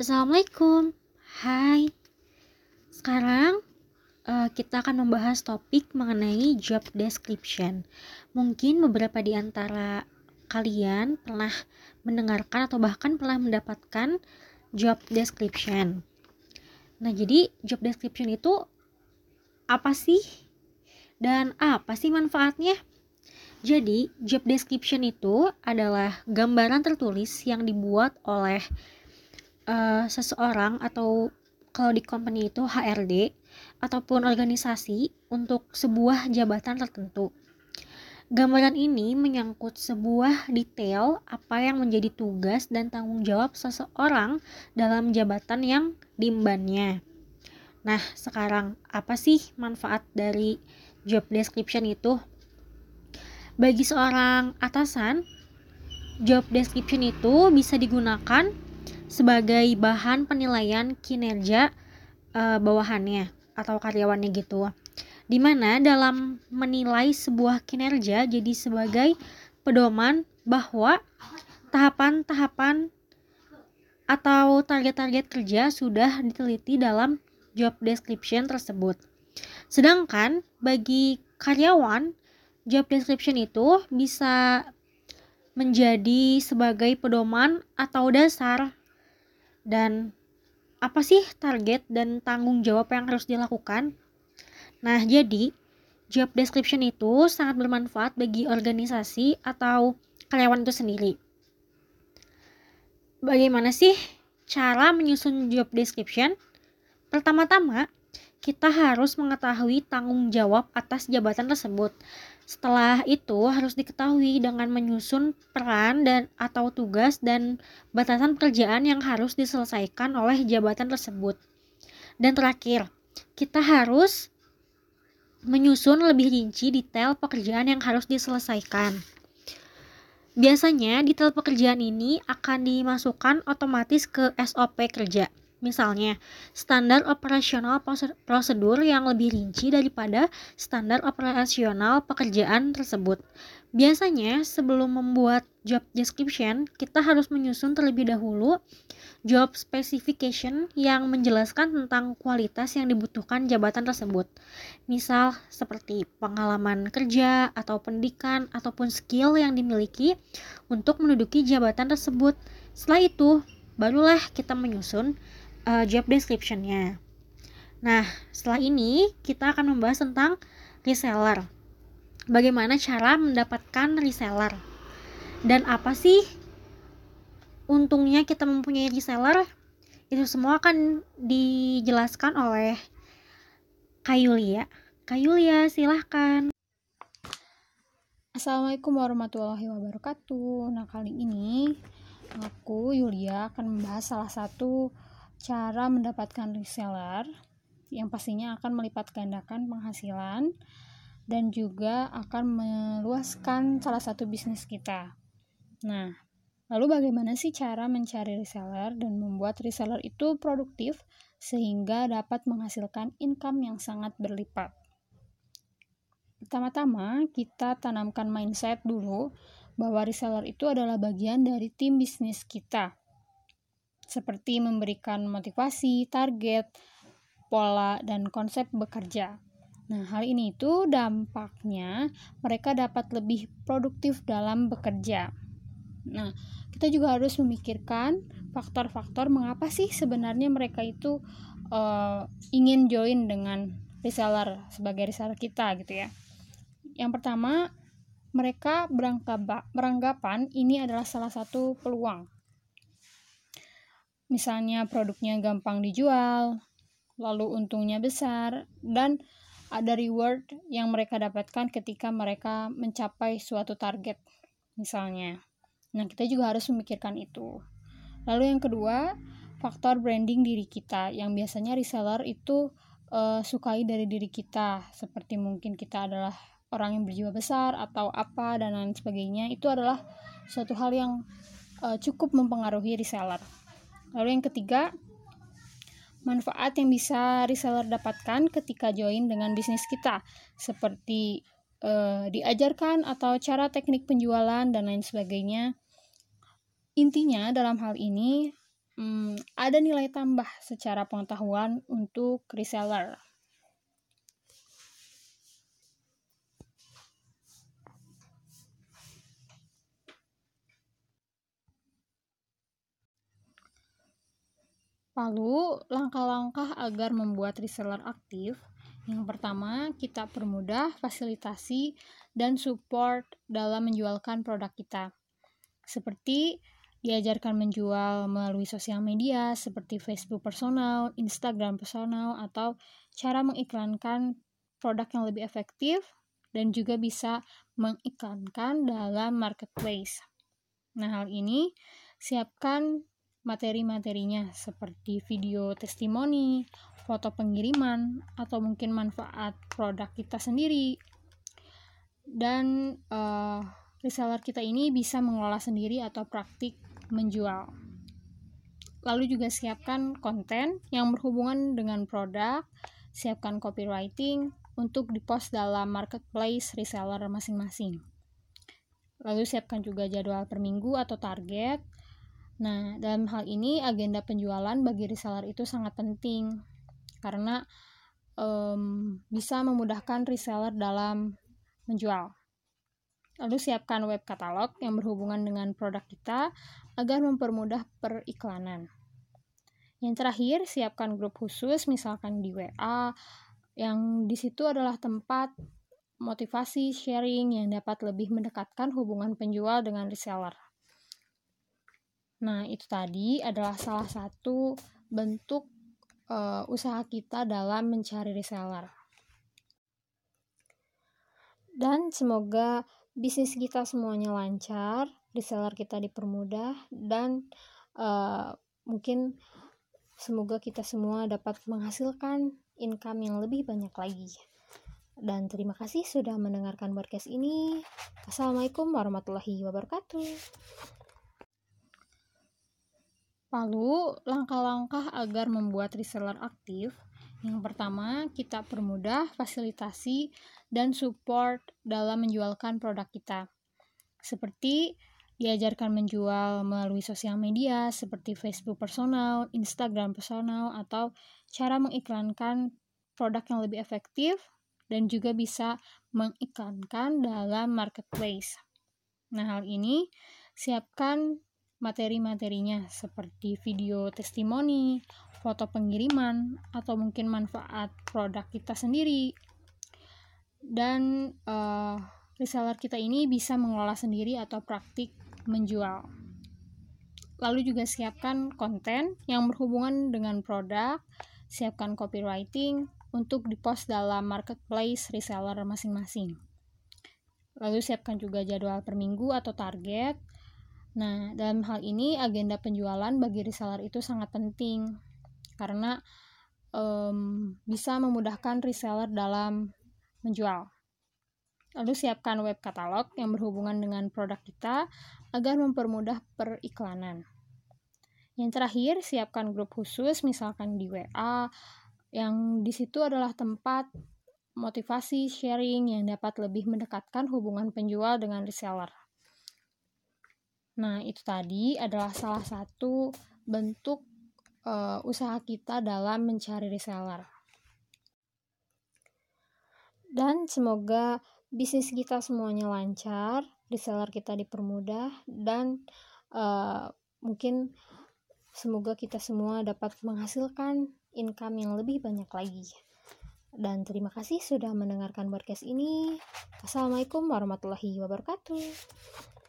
Assalamualaikum. Hai. Sekarang uh, kita akan membahas topik mengenai job description. Mungkin beberapa di antara kalian pernah mendengarkan atau bahkan pernah mendapatkan job description. Nah, jadi job description itu apa sih? Dan apa sih manfaatnya? Jadi, job description itu adalah gambaran tertulis yang dibuat oleh uh, seseorang atau kalau di company itu HRD ataupun organisasi untuk sebuah jabatan tertentu. Gambaran ini menyangkut sebuah detail apa yang menjadi tugas dan tanggung jawab seseorang dalam jabatan yang diembannya. Nah, sekarang apa sih manfaat dari job description itu? Bagi seorang atasan, job description itu bisa digunakan sebagai bahan penilaian kinerja uh, bawahannya atau karyawannya gitu. Di mana dalam menilai sebuah kinerja jadi sebagai pedoman bahwa tahapan-tahapan atau target-target kerja sudah diteliti dalam job description tersebut. Sedangkan bagi karyawan, job description itu bisa menjadi sebagai pedoman atau dasar dan apa sih target dan tanggung jawab yang harus dilakukan? Nah, jadi job description itu sangat bermanfaat bagi organisasi atau karyawan itu sendiri. Bagaimana sih cara menyusun job description? Pertama-tama, kita harus mengetahui tanggung jawab atas jabatan tersebut. Setelah itu harus diketahui dengan menyusun peran dan atau tugas dan batasan pekerjaan yang harus diselesaikan oleh jabatan tersebut. Dan terakhir, kita harus menyusun lebih rinci detail pekerjaan yang harus diselesaikan. Biasanya detail pekerjaan ini akan dimasukkan otomatis ke SOP kerja. Misalnya, standar operasional prosedur yang lebih rinci daripada standar operasional pekerjaan tersebut. Biasanya, sebelum membuat job description, kita harus menyusun terlebih dahulu job specification yang menjelaskan tentang kualitas yang dibutuhkan jabatan tersebut. Misal, seperti pengalaman kerja atau pendidikan ataupun skill yang dimiliki untuk menduduki jabatan tersebut. Setelah itu, barulah kita menyusun uh, job descriptionnya. Nah, setelah ini kita akan membahas tentang reseller. Bagaimana cara mendapatkan reseller? Dan apa sih untungnya kita mempunyai reseller? Itu semua akan dijelaskan oleh Kayulia. Kayulia, silahkan. Assalamualaikum warahmatullahi wabarakatuh. Nah, kali ini aku Yulia akan membahas salah satu cara mendapatkan reseller yang pastinya akan melipat gandakan penghasilan dan juga akan meluaskan salah satu bisnis kita. Nah, lalu bagaimana sih cara mencari reseller dan membuat reseller itu produktif sehingga dapat menghasilkan income yang sangat berlipat? Pertama-tama, kita tanamkan mindset dulu bahwa reseller itu adalah bagian dari tim bisnis kita seperti memberikan motivasi, target, pola, dan konsep bekerja. Nah, hal ini itu dampaknya mereka dapat lebih produktif dalam bekerja. Nah, kita juga harus memikirkan faktor-faktor mengapa sih sebenarnya mereka itu uh, ingin join dengan reseller sebagai reseller kita gitu ya. Yang pertama, mereka beranggapan ini adalah salah satu peluang misalnya produknya gampang dijual, lalu untungnya besar, dan ada reward yang mereka dapatkan ketika mereka mencapai suatu target, misalnya. Nah, kita juga harus memikirkan itu. Lalu yang kedua, faktor branding diri kita yang biasanya reseller itu uh, sukai dari diri kita, seperti mungkin kita adalah orang yang berjiwa besar atau apa dan lain sebagainya. Itu adalah suatu hal yang uh, cukup mempengaruhi reseller. Lalu yang ketiga, manfaat yang bisa reseller dapatkan ketika join dengan bisnis kita, seperti eh, diajarkan atau cara teknik penjualan dan lain sebagainya. Intinya dalam hal ini hmm, ada nilai tambah secara pengetahuan untuk reseller. Lalu, langkah-langkah agar membuat reseller aktif. Yang pertama, kita permudah fasilitasi dan support dalam menjualkan produk kita. Seperti diajarkan menjual melalui sosial media seperti Facebook personal, Instagram personal, atau cara mengiklankan produk yang lebih efektif dan juga bisa mengiklankan dalam marketplace. Nah, hal ini siapkan materi-materinya seperti video testimoni, foto pengiriman, atau mungkin manfaat produk kita sendiri. Dan uh, reseller kita ini bisa mengelola sendiri atau praktik menjual. Lalu juga siapkan konten yang berhubungan dengan produk, siapkan copywriting untuk dipost dalam marketplace reseller masing-masing. Lalu siapkan juga jadwal per minggu atau target Nah, dalam hal ini agenda penjualan bagi reseller itu sangat penting karena um, bisa memudahkan reseller dalam menjual. Lalu siapkan web katalog yang berhubungan dengan produk kita agar mempermudah periklanan. Yang terakhir, siapkan grup khusus misalkan di WA yang di situ adalah tempat motivasi sharing yang dapat lebih mendekatkan hubungan penjual dengan reseller. Nah, itu tadi adalah salah satu bentuk uh, usaha kita dalam mencari reseller. Dan semoga bisnis kita semuanya lancar, reseller kita dipermudah, dan uh, mungkin semoga kita semua dapat menghasilkan income yang lebih banyak lagi. Dan terima kasih sudah mendengarkan podcast ini. Assalamualaikum warahmatullahi wabarakatuh. Lalu, langkah-langkah agar membuat reseller aktif. Yang pertama, kita permudah fasilitasi dan support dalam menjualkan produk kita. Seperti diajarkan menjual melalui sosial media seperti Facebook personal, Instagram personal, atau cara mengiklankan produk yang lebih efektif dan juga bisa mengiklankan dalam marketplace. Nah, hal ini siapkan materi-materinya seperti video testimoni, foto pengiriman, atau mungkin manfaat produk kita sendiri. Dan uh, reseller kita ini bisa mengelola sendiri atau praktik menjual. Lalu juga siapkan konten yang berhubungan dengan produk, siapkan copywriting untuk dipost dalam marketplace reseller masing-masing. Lalu siapkan juga jadwal per minggu atau target Nah, dalam hal ini agenda penjualan bagi reseller itu sangat penting karena um, bisa memudahkan reseller dalam menjual. Lalu siapkan web katalog yang berhubungan dengan produk kita agar mempermudah periklanan. Yang terakhir, siapkan grup khusus misalkan di WA yang di situ adalah tempat motivasi sharing yang dapat lebih mendekatkan hubungan penjual dengan reseller. Nah, itu tadi adalah salah satu bentuk uh, usaha kita dalam mencari reseller. Dan semoga bisnis kita semuanya lancar, reseller kita dipermudah, dan uh, mungkin semoga kita semua dapat menghasilkan income yang lebih banyak lagi. Dan terima kasih sudah mendengarkan podcast ini. Assalamualaikum warahmatullahi wabarakatuh.